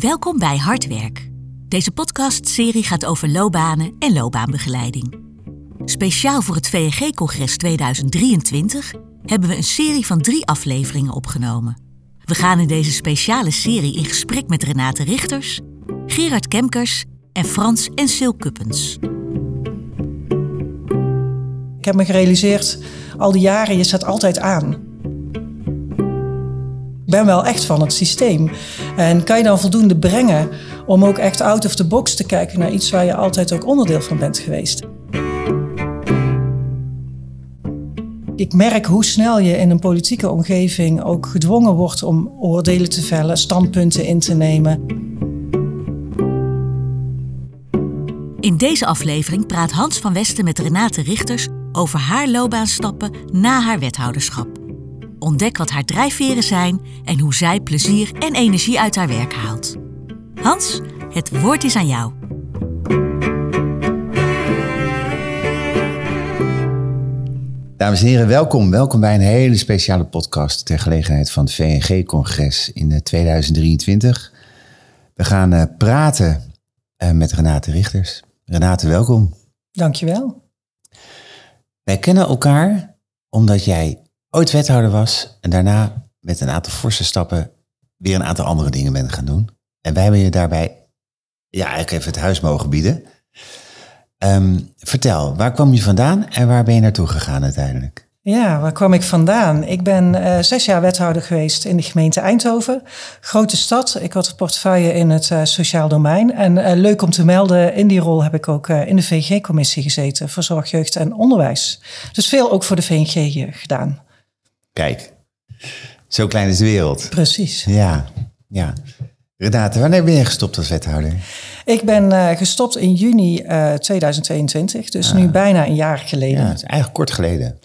Welkom bij Hardwerk. Deze podcastserie gaat over loopbanen en loopbaanbegeleiding. Speciaal voor het VNG-congres 2023 hebben we een serie van drie afleveringen opgenomen. We gaan in deze speciale serie in gesprek met Renate Richters, Gerard Kemkers en Frans en Sil Kuppens. Ik heb me gerealiseerd, al die jaren, je staat altijd aan. Ben wel echt van het systeem. En kan je dan voldoende brengen om ook echt out of the box te kijken naar iets waar je altijd ook onderdeel van bent geweest? Ik merk hoe snel je in een politieke omgeving ook gedwongen wordt om oordelen te vellen, standpunten in te nemen. In deze aflevering praat Hans van Westen met Renate Richters over haar loopbaanstappen na haar wethouderschap. Ontdek wat haar drijfveren zijn en hoe zij plezier en energie uit haar werk haalt. Hans, het woord is aan jou. Dames en heren, welkom. Welkom bij een hele speciale podcast ter gelegenheid van het VNG-congres in 2023. Eh, We gaan uh, praten uh, met Renate Richters. Renate, welkom. Dankjewel. Wij kennen elkaar omdat jij ooit wethouder was en daarna met een aantal forse stappen weer een aantal andere dingen bent gaan doen. En wij hebben je daarbij ja, eigenlijk even het huis mogen bieden. Um, vertel, waar kwam je vandaan en waar ben je naartoe gegaan uiteindelijk? Ja, waar kwam ik vandaan? Ik ben uh, zes jaar wethouder geweest in de gemeente Eindhoven. Grote stad. Ik had een portefeuille in het uh, sociaal domein. En uh, leuk om te melden, in die rol heb ik ook in de VNG-commissie gezeten voor zorg, jeugd en onderwijs. Dus veel ook voor de VNG gedaan. Kijk, zo klein is de wereld. Precies. Ja, ja. Renate, wanneer ben je gestopt als wethouder? Ik ben uh, gestopt in juni uh, 2022, dus ah. nu bijna een jaar geleden. Ja, is eigenlijk kort geleden.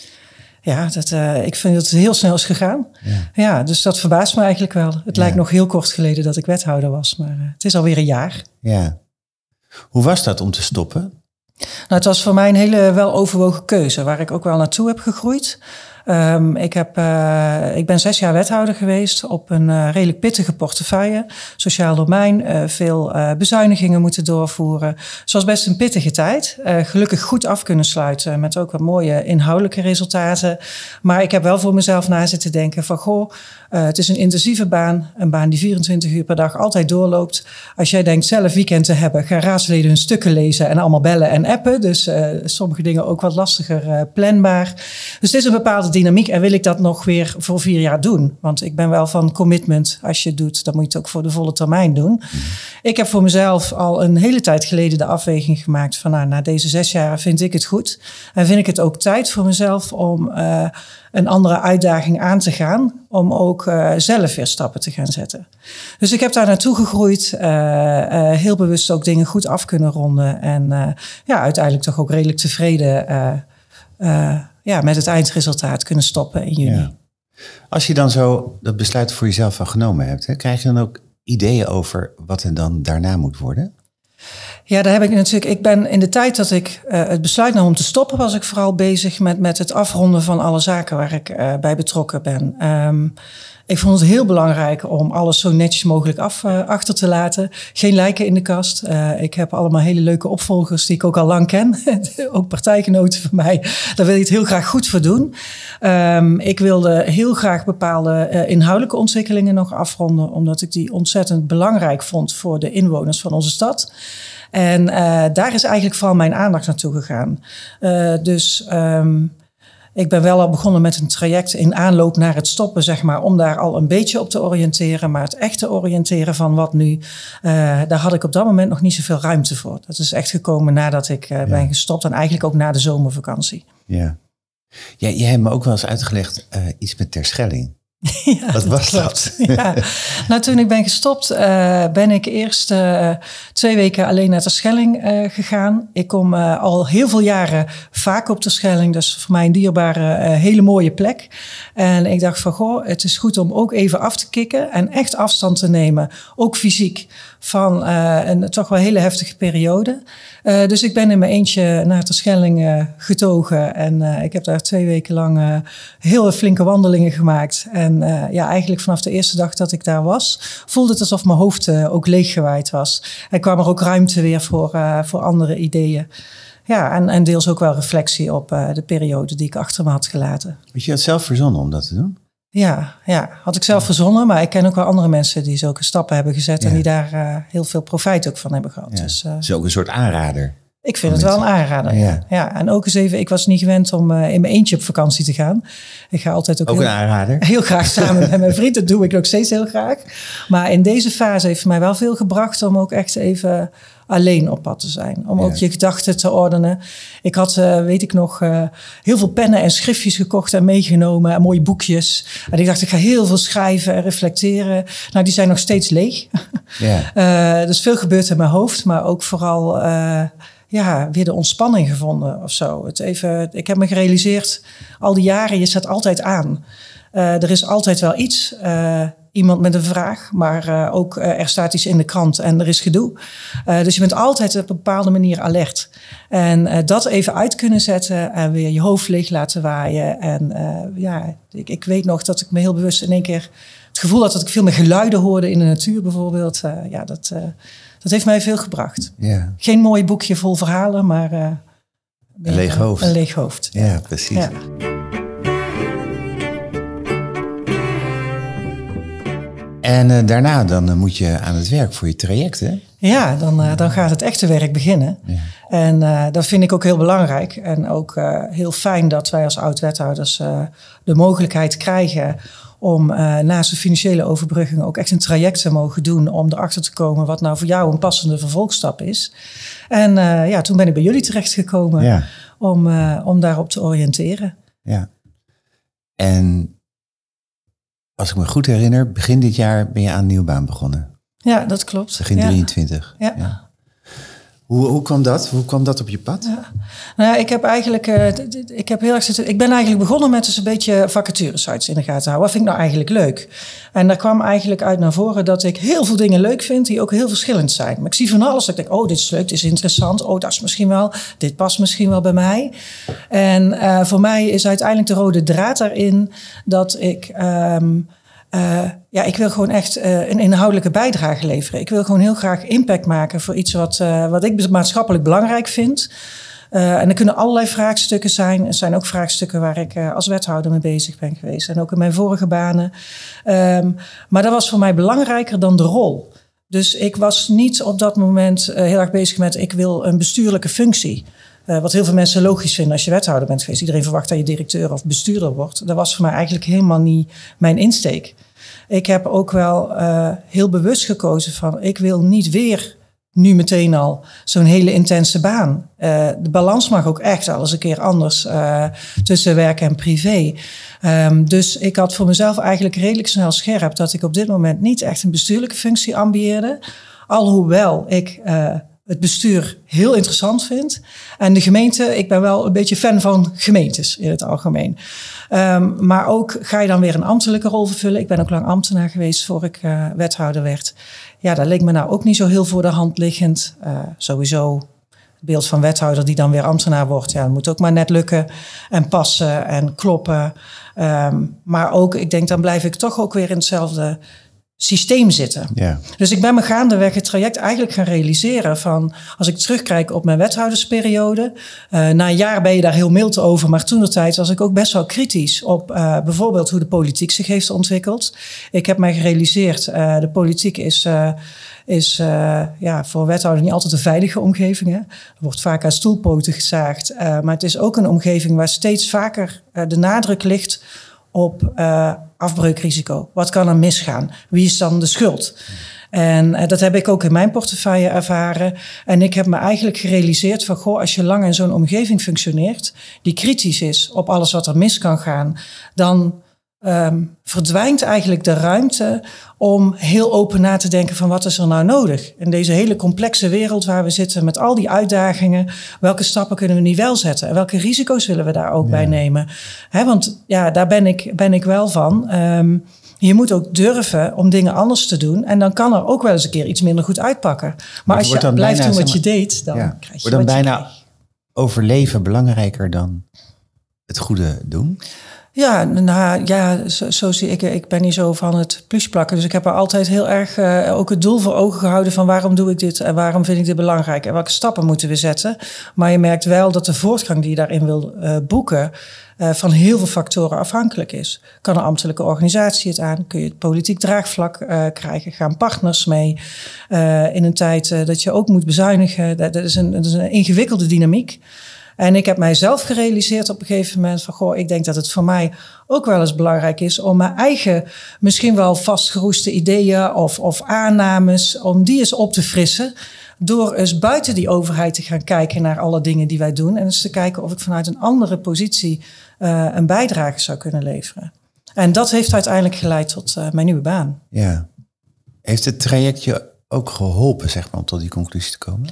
Ja, dat, uh, ik vind dat het heel snel is gegaan. Ja. ja. dus dat verbaast me eigenlijk wel. Het ja. lijkt nog heel kort geleden dat ik wethouder was, maar het is alweer een jaar. Ja. Hoe was dat om te stoppen? Nou, het was voor mij een hele weloverwogen keuze, waar ik ook wel naartoe heb gegroeid. Um, ik, heb, uh, ik ben zes jaar wethouder geweest op een uh, redelijk pittige portefeuille. Sociaal domein, uh, veel bezuinigingen moeten doorvoeren. Het was best een pittige tijd. gelukkig goed af kunnen sluiten met ook wat mooie inhoudelijke resultaten. Maar ik heb wel voor mezelf na zitten denken van goh, het is een intensieve baan. Een baan die 24 uur per dag altijd doorloopt. Als jij denkt zelf weekend te hebben, gaan raadsleden hun stukken lezen en allemaal bellen en appen. Dus sommige dingen ook wat lastiger planbaar. Dus het is een bepaalde dynamiek en wil ik dat nog weer voor vier jaar doen? Want ik ben wel van commitment. Als je het doet, dan moet je het ook voor de volle termijn doen. Mm. Ik heb voor mezelf al een hele tijd geleden de afweging gemaakt van nou, na deze zes jaar vind ik het goed. En vind ik het ook tijd voor mezelf om uh, een andere uitdaging aan te gaan. Om ook uh, zelf weer stappen te gaan zetten. Dus ik heb daar naartoe gegroeid. Uh, heel bewust ook dingen goed af kunnen ronden. En ja, uiteindelijk toch ook redelijk tevreden ja, met het eindresultaat kunnen stoppen in juni. Ja. Als je dan zo dat besluit voor jezelf al genomen hebt, hè, krijg je dan ook ideeën over wat er dan daarna moet worden? Ja, daar heb ik natuurlijk. Ik ben in de tijd dat ik uh, het besluit nam om te stoppen, was ik vooral bezig met, met het afronden van alle zaken waar ik uh, bij betrokken ben. Um, ik vond het heel belangrijk om alles zo netjes mogelijk af, uh, achter te laten. Geen lijken in de kast. Uh, ik heb allemaal hele leuke opvolgers die ik ook al lang ken. ook partijgenoten van mij. Daar wil je het heel graag goed voor doen. Um, ik wilde heel graag bepaalde uh, inhoudelijke ontwikkelingen nog afronden. Omdat ik die ontzettend belangrijk vond voor de inwoners van onze stad. En daar is eigenlijk vooral mijn aandacht naartoe gegaan. dus... Um, ik ben wel al begonnen met een traject in aanloop naar het stoppen, zeg maar, om daar al een beetje op te oriënteren. Maar het echte oriënteren van wat nu, uh, daar had ik op dat moment nog niet zoveel ruimte voor. Dat is echt gekomen nadat ik uh, ja. ben gestopt en eigenlijk ook na de zomervakantie. Ja. ja jij hebt me ook wel eens uitgelegd uh, iets met Terschelling. Ja, Wat was dat? Ja. Nou, toen ik ben gestopt, uh, ben ik eerst uh, twee weken alleen naar Terschelling uh, gegaan. Ik kom al heel veel jaren vaak op Terschelling. Dus voor mij een dierbare, hele mooie plek. En ik dacht van, goh, het is goed om ook even af te kicken en echt afstand te nemen. Ook fysiek van een toch wel hele heftige periode. dus ik ben in mijn eentje naar Terschelling getogen. En ik heb daar twee weken lang heel flinke wandelingen gemaakt. En eh, ja, eigenlijk vanaf de eerste dag dat ik daar was, voelde het alsof mijn hoofd ook leeggewaaid was. En kwam er ook ruimte weer voor, voor andere ideeën. Ja, en, en deels ook wel reflectie op de periode die ik achter me had gelaten. Had je het zelf verzonnen om dat te doen? Ja, ja, had ik zelf verzonnen, maar ik ken ook wel andere mensen die zulke stappen hebben gezet en die daar heel veel profijt ook van hebben gehad. Ja. Dus, uh, is ook een soort aanrader. Ik vind het wel een aanrader. Ja. ja. en ook eens even, ik was niet gewend om uh, in mijn eentje op vakantie te gaan. Ik ga altijd ook, ook heel, een aanrader. heel graag samen met mijn vriend. Dat doe ik nog steeds heel graag. Maar in deze fase heeft mij wel veel gebracht om ook echt even alleen op pad te zijn. Om ja. ook je gedachten te ordenen. Ik had, uh, weet ik nog, uh, heel veel pennen en schriftjes gekocht en meegenomen. En mooie boekjes. En ik dacht, ik ga heel veel schrijven en reflecteren. Nou, die zijn nog steeds leeg. Ja. uh, dus veel gebeurt in mijn hoofd. Maar ook vooral ja, weer de ontspanning gevonden of zo. Het even, ik heb me gerealiseerd, al die jaren, je zet altijd aan. Uh, er is altijd wel iets, uh, iemand met een vraag, maar uh, ook er staat iets in de krant en er is gedoe. dus je bent altijd op een bepaalde manier alert. En dat even uit kunnen zetten en weer je hoofd leeg laten waaien. En ja, ik, ik, weet nog dat ik me heel bewust in één keer het gevoel had dat ik veel meer geluiden hoorde in de natuur bijvoorbeeld. ja, dat dat heeft mij veel gebracht. Ja. Geen mooi boekje vol verhalen, maar uh, een leeg hoofd. Een leeg hoofd. Ja, precies. Ja. En uh, daarna dan uh, moet je aan het werk voor je traject, hè? Ja, dan, uh, dan gaat het echte werk beginnen. Ja. En dat vind ik ook heel belangrijk. En ook heel fijn dat wij als oud-wethouders de mogelijkheid krijgen om naast de financiële overbrugging ook echt een traject te mogen doen om erachter te komen wat nou voor jou een passende vervolgstap is. En ja, toen ben ik bij jullie terechtgekomen ja. om, om daarop te oriënteren. Ja. En als ik me goed herinner, begin dit jaar ben je aan een nieuwe baan begonnen. Ja, dat klopt. Begin ja. 23. Ja. ja. Hoe, hoe kwam dat? Hoe kwam dat op je pad? Ja. Nou, ik heb eigenlijk, uh, ik heb heel erg zitten, ik ben eigenlijk begonnen met dus een beetje vacaturesites in de gaten houden. Wat vind ik nou eigenlijk leuk? En daar kwam eigenlijk uit naar voren dat ik heel veel dingen leuk vind die ook heel verschillend zijn. Maar ik zie van alles. Ik denk, oh, dit is leuk, dit is interessant. Oh, dat is misschien wel, dit past misschien wel bij mij. En uh, voor mij is uiteindelijk de rode draad daarin dat ik. Um, uh, ja, ik wil gewoon echt uh, een inhoudelijke bijdrage leveren. Ik wil gewoon heel graag impact maken voor iets wat, uh, wat ik maatschappelijk belangrijk vind. en er kunnen allerlei vraagstukken zijn. Er zijn ook vraagstukken waar ik als wethouder mee bezig ben geweest. En ook in mijn vorige banen. Um, maar dat was voor mij belangrijker dan de rol. Dus ik was niet op dat moment heel erg bezig met ik wil een bestuurlijke functie. Wat heel veel mensen logisch vinden als je wethouder bent geweest. Iedereen verwacht dat je directeur of bestuurder wordt. Dat was voor mij eigenlijk helemaal niet mijn insteek. Ik heb ook wel uh, heel bewust gekozen van ik wil niet weer nu meteen al zo'n hele intense baan. Uh, de balans mag ook echt al eens een keer anders uh, tussen werk en privé. Um, dus ik had voor mezelf eigenlijk redelijk snel scherp dat ik op dit moment niet echt een bestuurlijke functie ambieerde. Alhoewel ik het bestuur heel interessant vind. En de gemeente, ik ben wel een beetje fan van gemeentes in het algemeen. Um, maar ook ga je dan weer een ambtelijke rol vervullen. Ik ben ook lang ambtenaar geweest voor ik uh, wethouder werd. Ja, dat leek me nou ook niet zo heel voor de hand liggend. Uh, sowieso het beeld van wethouder die dan weer ambtenaar wordt. Ja, dat moet ook maar net lukken en passen en kloppen. Um, maar ook, ik denk, dan blijf ik toch ook weer in hetzelfde systeem zitten. Ja. Dus ik ben me gaandeweg het traject eigenlijk gaan realiseren van als ik terugkijk op mijn wethoudersperiode. Uh, na een jaar ben je daar heel mild over, maar toen de tijd was ik ook best wel kritisch op uh, bijvoorbeeld hoe de politiek zich heeft ontwikkeld. Ik heb mij gerealiseerd, uh, de politiek is is uh, ja, voor wethouder niet altijd een veilige omgeving. Hè? Er wordt vaak aan stoelpoten gezaagd. Uh, maar het is ook een omgeving waar steeds vaker uh, de nadruk ligt op afbreukrisico. Wat kan er misgaan? Wie is dan de schuld? En uh, dat heb ik ook in mijn portefeuille ervaren. En ik heb me eigenlijk gerealiseerd van, goh, als je lang in zo'n omgeving functioneert, die kritisch is op alles wat er mis kan gaan, dan um, verdwijnt eigenlijk de ruimte om heel open na te denken van wat is er nou nodig? In deze hele complexe wereld waar we zitten met al die uitdagingen, welke stappen kunnen we nu wel zetten? En welke risico's willen we daar ook ja. bij nemen? Want ja, daar ben ik, ben ik wel van. Um, je moet ook durven om dingen anders te doen. En dan kan er ook wel eens een keer iets minder goed uitpakken. Maar als je blijft bijna, doen wat je deed, dan ja, krijg je Wordt dan bijna overleven belangrijker dan het goede doen? Ja, nou ja, zo, zie ik. Ik ben niet zo van het plusplakken. Dus ik heb er altijd heel erg uh, ook het doel voor ogen gehouden van waarom doe ik dit en waarom vind ik dit belangrijk en welke stappen moeten we zetten. Maar je merkt wel dat de voortgang die je daarin wil uh, boeken uh, van heel veel factoren afhankelijk is. Kan een ambtelijke organisatie het aan? Kun je het politiek draagvlak krijgen? Gaan partners mee? in een tijd dat je ook moet bezuinigen. Dat, is een, dat is een ingewikkelde dynamiek. En ik heb mijzelf gerealiseerd op een gegeven moment van, goh, ik denk dat het voor mij ook wel eens belangrijk is om mijn eigen, misschien wel vastgeroeste ideeën of, of aannames, om die eens op te frissen. Door eens buiten die overheid te gaan kijken naar alle dingen die wij doen. En eens te kijken of ik vanuit een andere positie uh, een bijdrage zou kunnen leveren. En dat heeft uiteindelijk geleid tot uh, mijn nieuwe baan. Ja. Heeft het traject je ook geholpen, zeg maar, om tot die conclusie te komen?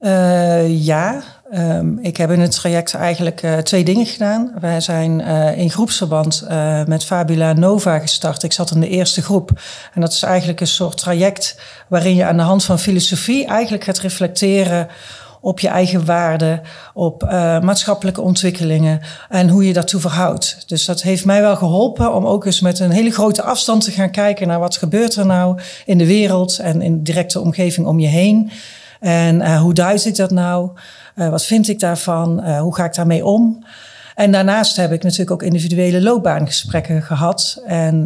Uh, ja, um, ik heb in het traject eigenlijk uh, twee dingen gedaan. Wij zijn uh, in groepsverband met Fabula Nova gestart. Ik zat in de eerste groep. En dat is eigenlijk een soort traject waarin je aan de hand van filosofie eigenlijk gaat reflecteren op je eigen waarden, op maatschappelijke ontwikkelingen en hoe je daartoe verhoudt. Dus dat heeft mij wel geholpen om ook eens met een hele grote afstand te gaan kijken naar wat gebeurt er nou in de wereld en in de directe omgeving om je heen. En hoe duid dat nou? Uh, wat vind ik daarvan? Uh, hoe ga ik daarmee om? En daarnaast heb ik natuurlijk ook individuele loopbaangesprekken gehad. En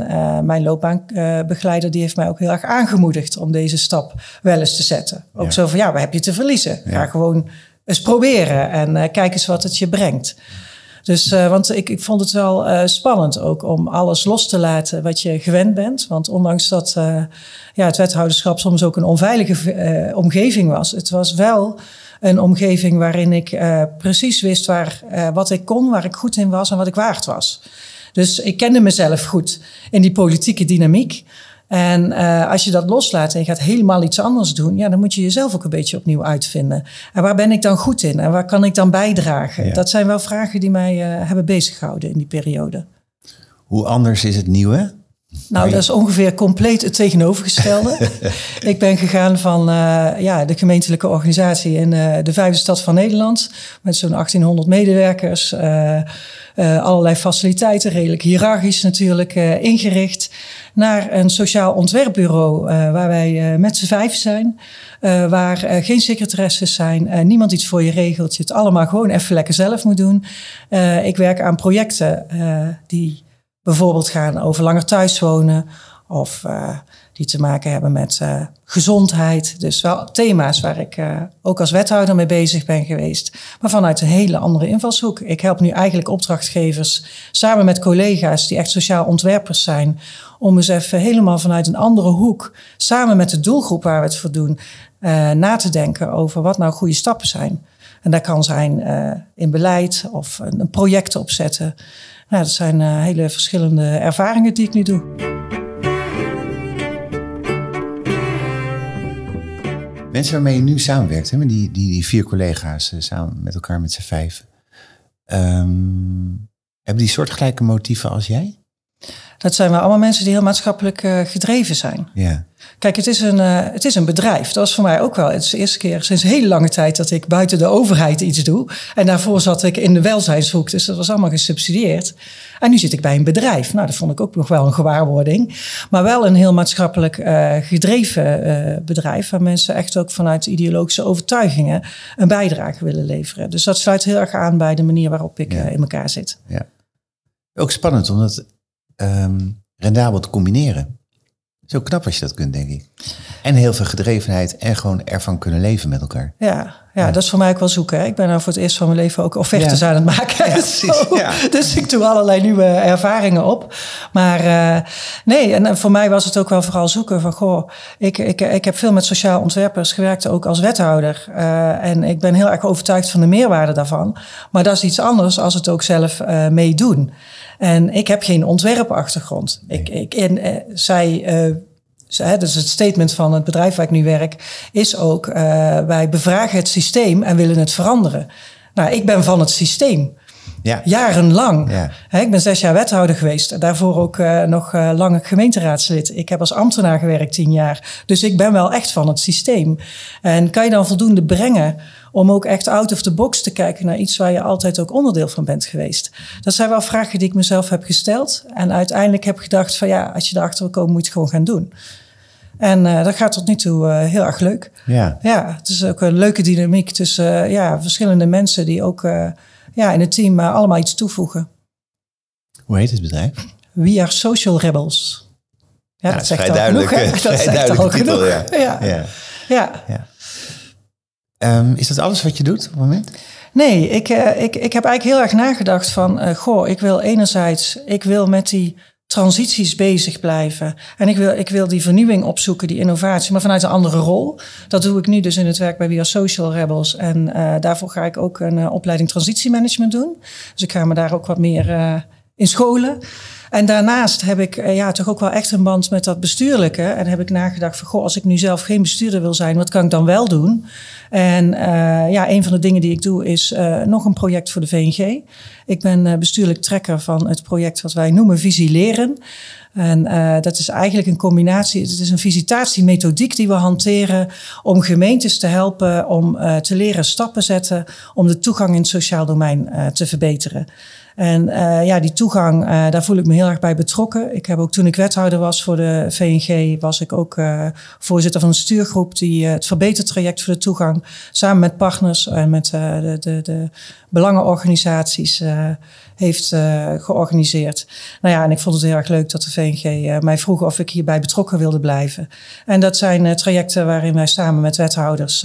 mijn loopbaanbegeleider die heeft mij ook heel erg aangemoedigd om deze stap wel eens te zetten. Ook zo van ja, wat heb je te verliezen? Ga ja. gewoon eens proberen en kijk eens wat het je brengt. Dus, uh, want ik, ik vond het wel uh, spannend ook om alles los te laten wat je gewend bent. Want ondanks dat uh, ja, het wethouderschap soms ook een onveilige omgeving was, het was wel een omgeving waarin ik precies wist waar, wat ik kon, waar ik goed in was en wat ik waard was. Dus ik kende mezelf goed in die politieke dynamiek. En uh, als je dat loslaat en je gaat helemaal iets anders doen, ja, dan moet je jezelf ook een beetje opnieuw uitvinden. En waar ben ik dan goed in en waar kan ik dan bijdragen? Ja. Dat zijn wel vragen die mij hebben beziggehouden in die periode. Hoe anders is het nieuwe? Nou, dat is ongeveer compleet het tegenovergestelde. ik ben gegaan van uh, ja, de gemeentelijke organisatie in uh, de vijfde stad van Nederland. Met zo'n 1800 medewerkers. Uh, allerlei faciliteiten, redelijk hiërarchisch natuurlijk ingericht. Naar een sociaal ontwerpbureau waar wij met z'n vijf zijn. waar geen secretaresses zijn, niemand iets voor je regelt. Je het allemaal gewoon even lekker zelf moet doen. ik werk aan projecten die bijvoorbeeld gaan over langer thuis wonen of uh, die te maken hebben met uh, gezondheid. Dus wel thema's waar ik uh, ook als wethouder mee bezig ben geweest, maar vanuit een hele andere invalshoek. Ik help nu eigenlijk opdrachtgevers samen met collega's die echt sociaal ontwerpers zijn, om eens even helemaal vanuit een andere hoek, samen met de doelgroep waar we het voor doen, na te denken over wat nou goede stappen zijn. En dat kan zijn in beleid of een, project opzetten. Nou, dat zijn uh, hele verschillende ervaringen die ik nu doe. Mensen waarmee je nu samenwerkt, hè, die, die, die vier collega's uh, samen met elkaar met z'n vijf, um, hebben die soortgelijke motieven als jij? Dat zijn wel allemaal mensen die heel maatschappelijk uh, gedreven zijn. Ja. Kijk, het is, een, uh, het is een bedrijf. Dat was voor mij ook wel. Het is de eerste keer sinds hele lange tijd dat ik buiten de overheid iets doe. En daarvoor zat ik in de welzijnshoek, dus dat was allemaal gesubsidieerd. En nu zit ik bij een bedrijf. Nou, dat vond ik ook nog wel een gewaarwording. Maar wel een heel maatschappelijk uh, gedreven uh, bedrijf. Waar mensen echt ook vanuit ideologische overtuigingen een bijdrage willen leveren. Dus dat sluit heel erg aan bij de manier waarop ik ja. in elkaar zit. Ja. Ook spannend, omdat um, rendabel te combineren. Zo knap als je dat kunt, denk ik. En heel veel gedrevenheid en gewoon ervan kunnen leven met elkaar. Ja, ja, ja. dat is voor mij ook wel zoeken. Hè. Ik ben nou voor het eerst van mijn leven ook offertes ja. aan het maken. Ja, precies, ja. Dus ik doe allerlei nieuwe ervaringen op. Maar uh, nee, en voor mij was het ook wel vooral zoeken van... goh, ik, ik, ik heb veel met sociaal ontwerpers gewerkt, ook als wethouder. Uh, en ik ben heel erg overtuigd van de meerwaarde daarvan. Maar dat is iets anders als het ook zelf uh, meedoen. En ik heb geen ontwerpachtergrond. Nee. Ik, ik, en uh, zij, uh, zij, dus het statement van het bedrijf waar ik nu werk, is ook: uh, wij bevragen het systeem en willen het veranderen. Nou, ik ben van het systeem. Ja. Jarenlang. Ja. Ik ben zes jaar wethouder geweest. Daarvoor ook eh, nog uh, lang gemeenteraadslid. Ik heb als ambtenaar gewerkt tien jaar. Dus ik ben wel echt van het systeem. En kan je dan voldoende brengen om ook echt out of the box te kijken naar iets waar je altijd ook onderdeel van bent geweest? Dat zijn wel vragen die ik mezelf heb gesteld. En uiteindelijk heb gedacht van ja, als je erachter wil komen, moet je het gewoon gaan doen. En uh, dat gaat tot nu toe uh, heel erg leuk. Ja. ja, het is ook een leuke dynamiek tussen uh, ja, verschillende mensen die ook ja, in het team allemaal iets toevoegen. Hoe heet het bedrijf? We are Social Rebels. Ja, ja dat zegt vrij duidelijk. Genoeg, dat vrij zegt duidelijke al titel, genoeg. ja. Ja. ja. ja. Um, is dat alles wat je doet op het moment? Nee, ik, uh, ik, ik heb eigenlijk heel erg nagedacht van... Uh, goh, ik wil enerzijds... Ik wil met die transities bezig blijven. En ik wil, ik wil die vernieuwing opzoeken, die innovatie, maar vanuit een andere rol. Dat doe ik nu dus in het werk bij We Are Social Rebels. En uh, daarvoor ga ik ook een opleiding transitiemanagement doen. Dus ik ga me daar ook wat meer in scholen. En daarnaast heb ik ja, toch ook wel echt een band met dat bestuurlijke. En heb ik nagedacht van, goh, als ik nu zelf geen bestuurder wil zijn, wat kan ik dan wel doen? En uh, ja, een van de dingen die ik doe is uh, nog een project voor de VNG. Ik ben uh, bestuurlijk trekker van het project wat wij noemen Visileren. En uh, dat is eigenlijk een combinatie. Het is een visitatiemethodiek die we hanteren om gemeentes te helpen om uh, te leren stappen zetten om de toegang in het sociaal domein uh, te verbeteren. En uh, ja, die toegang, uh, daar voel ik me heel erg bij betrokken. Ik heb ook toen ik wethouder was voor de VNG, was ik ook uh, voorzitter van een stuurgroep die het verbetertraject voor de toegang samen met partners en met de, de, de belangenorganisaties heeft georganiseerd. Nou ja, en ik vond het heel erg leuk dat de VNG mij vroeg of ik hierbij betrokken wilde blijven. En dat zijn trajecten waarin wij samen met wethouders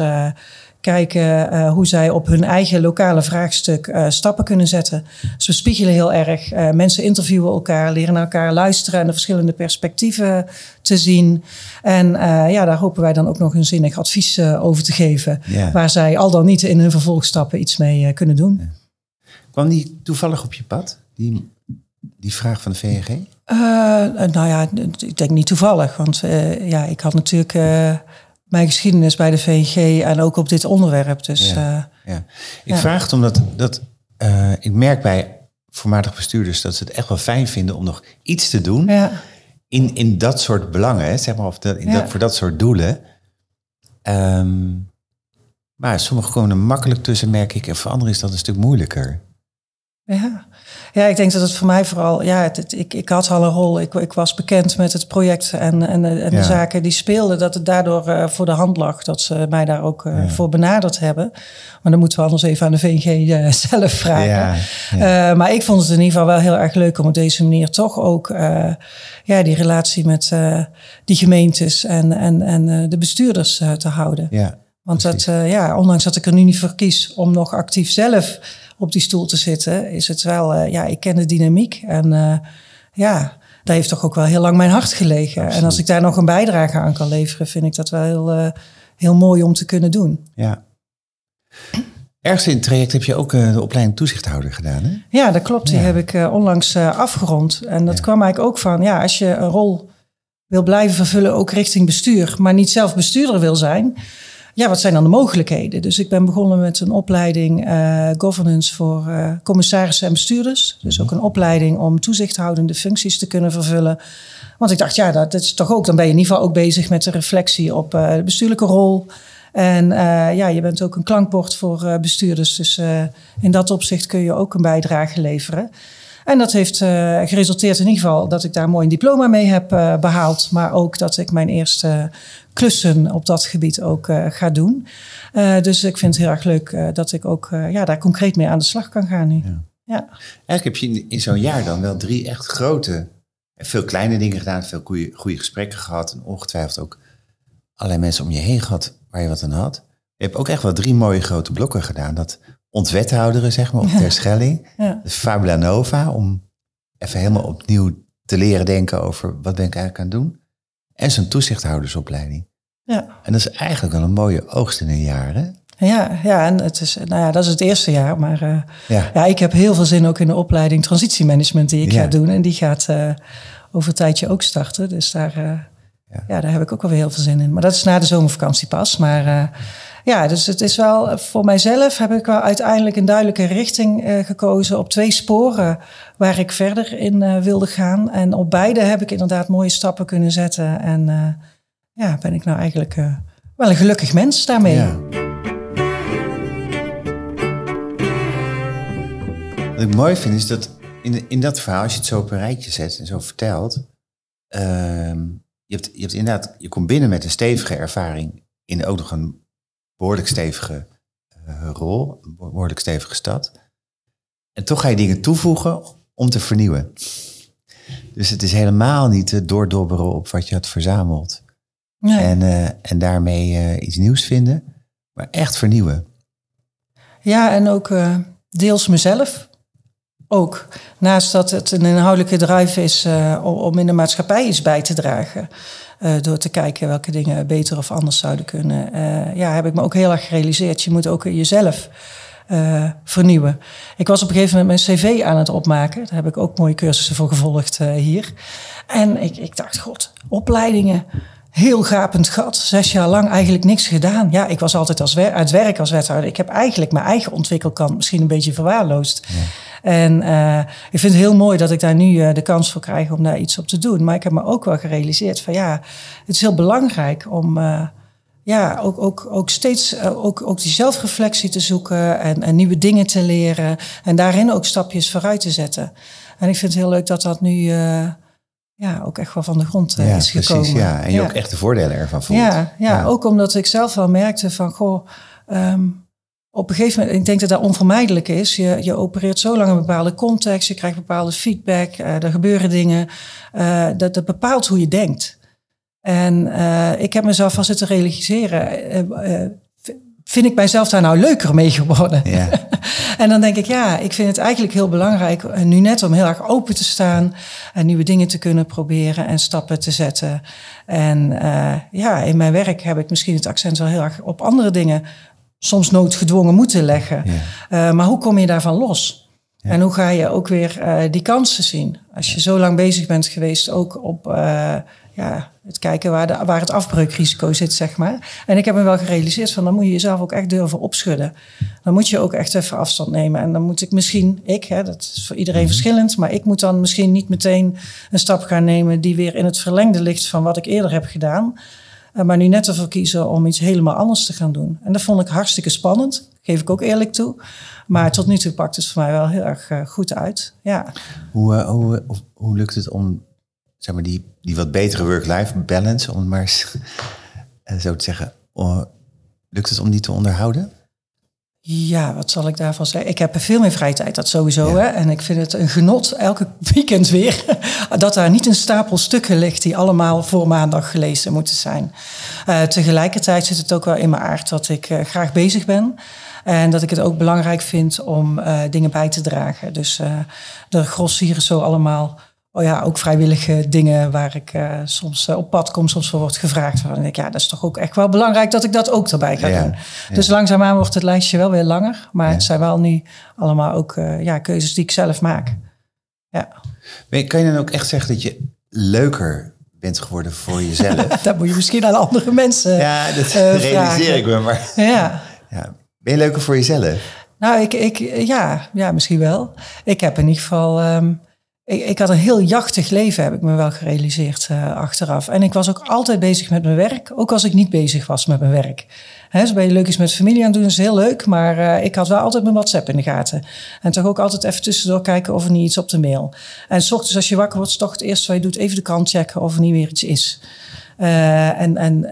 kijken uh, hoe zij op hun eigen lokale vraagstuk uh, stappen kunnen zetten. Dus we spiegelen heel erg. Uh, mensen interviewen elkaar, leren naar elkaar luisteren en de verschillende perspectieven te zien. En ja, daar hopen wij dan ook nog een zinnig advies over te geven. Ja. Waar zij al dan niet in hun vervolgstappen iets mee kunnen doen. Ja. Kwam die toevallig op je pad, die, die vraag van de VNG? nou ja, ik denk niet toevallig. Want ja, ik had natuurlijk mijn geschiedenis bij de VNG en ook op dit onderwerp. Dus, ja, uh, ja. Ik ja. vraag het omdat dat, uh, ik merk bij voormalig bestuurders dat ze het echt wel fijn vinden om nog iets te doen ja. in, in dat soort belangen, zeg maar, of dat, in dat, voor dat soort doelen. Um, maar sommigen komen er makkelijk tussen, merk ik, en voor anderen is dat een stuk moeilijker. Ja. ja, ik denk dat het voor mij vooral, ja, het, het, ik, ik had al een rol. Ik, ik was bekend met het project en, en, en Ja. de zaken die speelden. Dat het daardoor uh, voor de hand lag dat ze mij daar ook uh, Ja. voor benaderd hebben. Maar dan moeten we anders even aan de VNG uh, zelf vragen. Ja, maar ik vond het in ieder geval wel heel erg leuk om op deze manier toch ook ja, die relatie met die gemeentes en, en, en de bestuurders te houden. Ja, Want dat, uh, ja, ondanks dat ik er nu niet voor kies om nog actief zelf op die stoel te zitten, is het wel, uh, ja, ik ken de dynamiek. En uh, ja, daar heeft toch ook wel heel lang mijn hart gelegen. Absoluut. En als ik daar nog een bijdrage aan kan leveren, vind ik dat wel heel, uh, heel mooi om te kunnen doen. ja. Ergens in het traject heb je ook de opleiding toezichthouder gedaan, hè? Ja, dat klopt. Die Ja. heb ik onlangs afgerond. En dat Ja. kwam eigenlijk ook van, ja, als je een rol wil blijven vervullen, ook richting bestuur, maar niet zelf bestuurder wil zijn, ja, wat zijn dan de mogelijkheden? Dus ik ben begonnen met een opleiding uh, governance voor uh, commissarissen en bestuurders. Dus ook een opleiding om toezichthoudende functies te kunnen vervullen. Want ik dacht, ja, dat, dat is toch ook, dan ben je in ieder geval ook bezig met de reflectie op uh, de bestuurlijke rol. En ja, je bent ook een klankbord voor bestuurders. Dus in dat opzicht kun je ook een bijdrage leveren. En dat heeft geresulteerd in ieder geval dat ik daar mooi een diploma mee heb behaald. Maar ook dat ik mijn eerste klussen op dat gebied ook uh, ga doen. Uh, dus ik vind het heel erg leuk uh, dat ik ook uh, ja, daar concreet mee aan de slag kan gaan nu. Ja. Ja. Eigenlijk heb je in, in zo'n jaar dan wel drie echt grote, en veel kleine dingen gedaan, veel goede, goede gesprekken gehad en ongetwijfeld ook allerlei mensen om je heen gehad waar je wat aan had. Je hebt ook echt wel drie mooie grote blokken gedaan. Dat ontwethouderen, zeg maar, op Terschelling. Ja. De Fabula Nova, om even helemaal opnieuw te leren denken over wat ben ik eigenlijk aan het doen. En zo'n toezichthoudersopleiding. Ja. En dat is eigenlijk wel een mooie oogst in een jaar, hè? Ja, ja, en het is, nou ja, dat is het eerste jaar. Maar uh, Ja. ja, ik heb heel veel zin ook in de opleiding transitiemanagement die ik Ja. ga doen. En die gaat uh, over een tijdje ook starten. Dus daar, uh, Ja. ja. daar heb ik ook wel weer heel veel zin in. Maar dat is na de zomervakantie pas. Maar ja, dus het is wel voor mijzelf heb ik wel uiteindelijk een duidelijke richting uh, gekozen op twee sporen waar ik verder in uh, wilde gaan. En op beide heb ik inderdaad mooie stappen kunnen zetten. En uh, ja, ben ik nou eigenlijk wel een gelukkig mens daarmee. Ja. Wat ik mooi vind is dat in, in dat verhaal, als je het zo op een rijtje zet en zo vertelt, ehm, je, hebt, je hebt inderdaad, je komt binnen met een stevige ervaring in ook nog een behoorlijk stevige uh, rol, een behoorlijk stevige stad. En toch ga je dingen toevoegen om te vernieuwen. Dus het is helemaal niet te doordobberen op wat je had verzameld. Nee. En, uh, en daarmee uh, iets nieuws vinden, maar echt vernieuwen. Ja, en ook deels mezelf. Ook. Naast dat het een inhoudelijke drive is om in de maatschappij iets bij te dragen. Uh, door te kijken welke dingen beter of anders zouden kunnen. Uh, ja, heb ik me ook heel erg gerealiseerd. Je moet ook jezelf uh, vernieuwen. Ik was op een gegeven moment mijn cv aan het opmaken. Daar heb ik ook mooie cursussen voor gevolgd hier. En ik, ik dacht, god, opleidingen heel gapend gat. Zes jaar lang eigenlijk niks gedaan. Ja, ik was altijd als het werk als wethouder. Ik heb eigenlijk mijn eigen ontwikkelkant misschien een beetje verwaarloosd. Ja. En uh, ik vind het heel mooi dat ik daar nu uh, de kans voor krijg om daar iets op te doen. Maar ik heb me ook wel gerealiseerd van ja, het is heel belangrijk om uh, ja, ook, ook, ook steeds ook, ook die zelfreflectie te zoeken en, en nieuwe dingen te leren. En daarin ook stapjes vooruit te zetten. En ik vind het heel leuk dat dat nu ja, ook echt wel van de grond ja, is gekomen. Precies, ja. En je ook echt de voordelen ervan voelt. Ja, ja, ja, ook omdat ik zelf wel merkte van, goh, um, op een gegeven moment, ik denk dat dat onvermijdelijk is. Je, je opereert zo lang in een bepaalde context, je krijgt bepaalde feedback, uh, er gebeuren dingen. Uh, dat, dat bepaalt hoe je denkt. En uh, ik heb mezelf al zitten realiseren. vind ik mijzelf daar nou leuker mee geworden? Ja. en dan denk ik, ja, ik vind het eigenlijk heel belangrijk nu net om heel erg open te staan en nieuwe dingen te kunnen proberen en stappen te zetten. En ja, in mijn werk heb ik misschien het accent wel heel erg op andere dingen soms noodgedwongen moeten leggen. Uh, maar hoe kom je daarvan los? Ja. En hoe ga je ook weer uh, die kansen zien? Als je zo lang bezig bent geweest, ook op uh, ja, het kijken waar, de, waar het afbreukrisico zit, zeg maar. En ik heb me wel gerealiseerd van dan moet je jezelf ook echt durven opschudden. Dan moet je ook echt even afstand nemen. En dan moet ik misschien, ik, hè, dat is voor iedereen -hmm. verschillend, maar ik moet dan misschien niet meteen een stap gaan nemen die weer in het verlengde ligt van wat ik eerder heb gedaan. Uh, maar nu net ervoor kiezen om iets helemaal anders te gaan doen. En dat vond ik hartstikke spannend, geef ik ook eerlijk toe. Maar tot nu toe pakt het voor mij wel heel erg uh, goed uit. Ja. Hoe, uh, hoe, hoe lukt het om zeg maar, die, die wat betere work-life balance, om het maar zo te zeggen, lukt het om die te onderhouden? Ja, wat zal ik daarvan zeggen? Ik heb veel meer vrije tijd, dat sowieso. Hè? En ik vind het een genot, elke weekend weer, dat daar niet een stapel stukken ligt die allemaal voor maandag gelezen moeten zijn. Uh, tegelijkertijd zit het ook wel in mijn aard dat ik uh, graag bezig ben. En dat ik het ook belangrijk vind om uh, dingen bij te dragen. Dus de grossieren zo allemaal oh ja, ook vrijwillige dingen waar ik uh, soms uh, op pad kom, soms voor wordt gevraagd. Van, ik, ja, dat is toch ook echt wel belangrijk dat ik dat ook erbij ga ja, doen. Ja. Dus langzaamaan wordt het lijstje wel weer langer. Maar ja. het zijn wel nu allemaal ook uh, ja, keuzes die ik zelf maak. Ja. Kan je dan ook echt zeggen dat je leuker bent geworden voor jezelf? dat moet je misschien aan andere mensen Ja, dat realiseer ik me. Maar ja. ja. Ben je leuker voor jezelf? Nou, ik, ik, ja, ja, misschien wel. Ik heb in ieder geval... Um, ik, ik, had een heel jachtig leven, heb ik me wel gerealiseerd uh, achteraf. En ik was ook altijd bezig met mijn werk, ook als ik niet bezig was met mijn werk. Hè, dus ben je leuk iets met familie aan het doen, is heel leuk. Maar uh, ik had wel altijd mijn WhatsApp in de gaten. En toch ook altijd even tussendoor kijken of er niet iets op de mail. En s ochtends als je wakker wordt, toch het eerste wat je doet, even de krant checken of er niet weer iets is. Uh, en en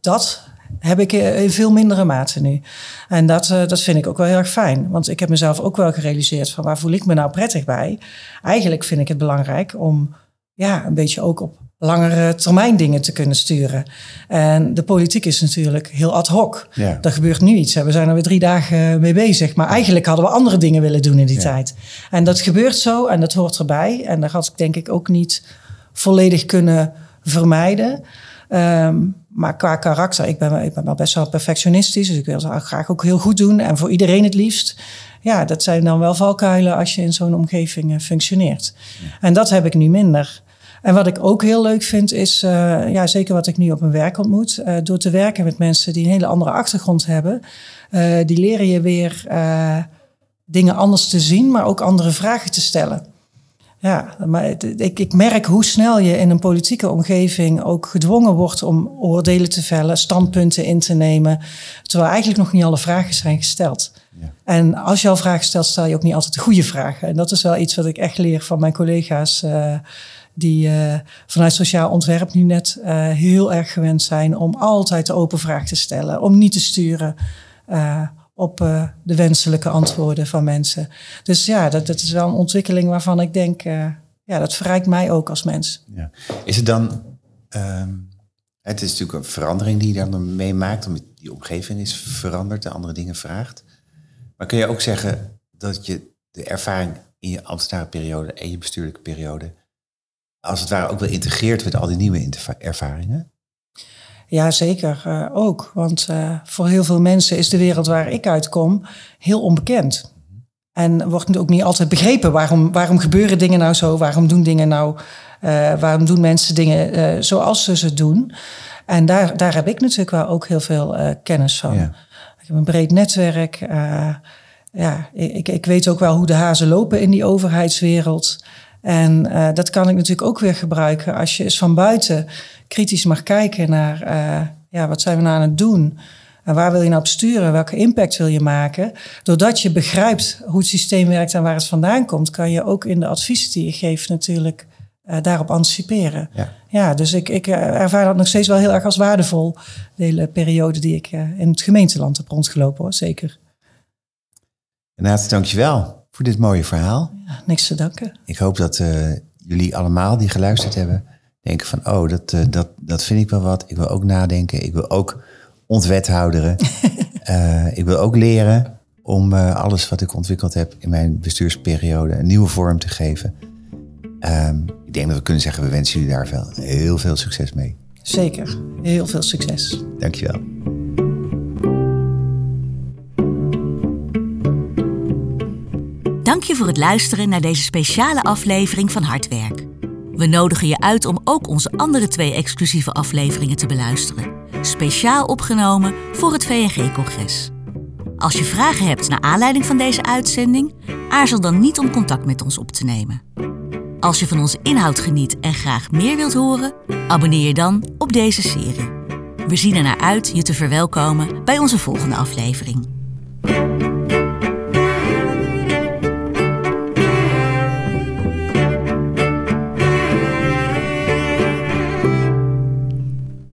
dat heb ik in veel mindere mate nu. En dat, uh, dat vind ik ook wel heel erg fijn. Want ik heb mezelf ook wel gerealiseerd van waar voel ik me nou prettig bij. Eigenlijk vind ik het belangrijk om ja, een beetje ook op langere termijn dingen te kunnen sturen. En de politiek is natuurlijk heel ad hoc. Ja. Er gebeurt nu iets. We zijn er weer drie dagen mee bezig. Maar eigenlijk hadden we andere dingen willen doen in die ja. tijd. En dat gebeurt zo en dat hoort erbij. En dat had ik denk ik ook niet volledig kunnen vermijden. Um, maar qua karakter, ik ben, ik ben wel best wel perfectionistisch. Dus ik wil het graag ook heel goed doen. En voor iedereen het liefst. Ja, dat zijn dan wel valkuilen als je in zo'n omgeving functioneert. Ja. En dat heb ik nu minder. En wat ik ook heel leuk vind is, uh, ja, zeker wat ik nu op mijn werk ontmoet, uh, door te werken met mensen die een hele andere achtergrond hebben, uh, die leren je weer dingen anders te zien, maar ook andere vragen te stellen. Ja, maar ik, ik merk hoe snel je in een politieke omgeving ook gedwongen wordt om oordelen te vellen, standpunten in te nemen, terwijl eigenlijk nog niet alle vragen zijn gesteld. Ja. En als je al vragen stelt, stel je ook niet altijd de goede vragen. En dat is wel iets wat ik echt leer van mijn collega's uh, die uh, vanuit sociaal ontwerp nu net uh, heel erg gewend zijn om altijd de open vraag te stellen, om niet te sturen op uh, de wenselijke antwoorden van mensen. Dus ja, dat, dat is wel een ontwikkeling waarvan ik denk, uh, ja, dat verrijkt mij ook als mens. Ja. Is het dan, um, het is natuurlijk een verandering die je dan meemaakt, omdat die omgeving is veranderd, de andere dingen vraagt. Maar kun je ook zeggen dat je de ervaring in je ambtenarenperiode en je bestuurlijke periode, als het ware ook wel integreert met al die nieuwe ervaringen? Ja, zeker uh, ook. Want uh, voor heel veel mensen is de wereld waar ik uitkom heel onbekend. En wordt ook niet altijd begrepen waarom, waarom gebeuren dingen nou zo, waarom doen dingen nou, uh, waarom doen mensen dingen zoals ze ze doen. En daar, daar heb ik natuurlijk wel ook heel veel kennis van. Ja. Ik heb een breed netwerk. ja, ik, ik weet ook wel hoe de hazen lopen in die overheidswereld. En dat kan ik natuurlijk ook weer gebruiken als je eens van buiten kritisch mag kijken naar uh, ja, wat zijn we nou aan het doen? En waar wil je nou op sturen? Welke impact wil je maken? Doordat je begrijpt hoe het systeem werkt en waar het vandaan komt, kan je ook in de adviezen die je geeft natuurlijk uh, daarop anticiperen. Ja, ja dus ik, ik eh, ervaar dat nog steeds wel heel erg als waardevol, de hele periode die ik in het gemeenteland heb rondgelopen, hoor, zeker. Renate, dankjewel voor dit mooie verhaal. Ja, niks te danken. Ik hoop dat jullie allemaal die geluisterd hebben denken van, oh, dat, uh, dat, dat vind ik wel wat. Ik wil ook nadenken. Ik wil ook ontwethouderen. uh, ik wil ook leren om alles wat ik ontwikkeld heb in mijn bestuursperiode een nieuwe vorm te geven. Um, ik denk dat we kunnen zeggen, we wensen jullie daar veel, heel veel succes mee. Zeker, heel veel succes. Dankjewel. Dank je voor het luisteren naar deze speciale aflevering van Hardwerk. We nodigen je uit om ook onze andere twee exclusieve afleveringen te beluisteren. Speciaal opgenomen voor het VNG-congres. Als je vragen hebt naar aanleiding van deze uitzending, aarzel dan niet om contact met ons op te nemen. Als je van onze inhoud geniet en graag meer wilt horen, abonneer je dan op deze serie. We zien er naar uit je te verwelkomen bij onze volgende aflevering.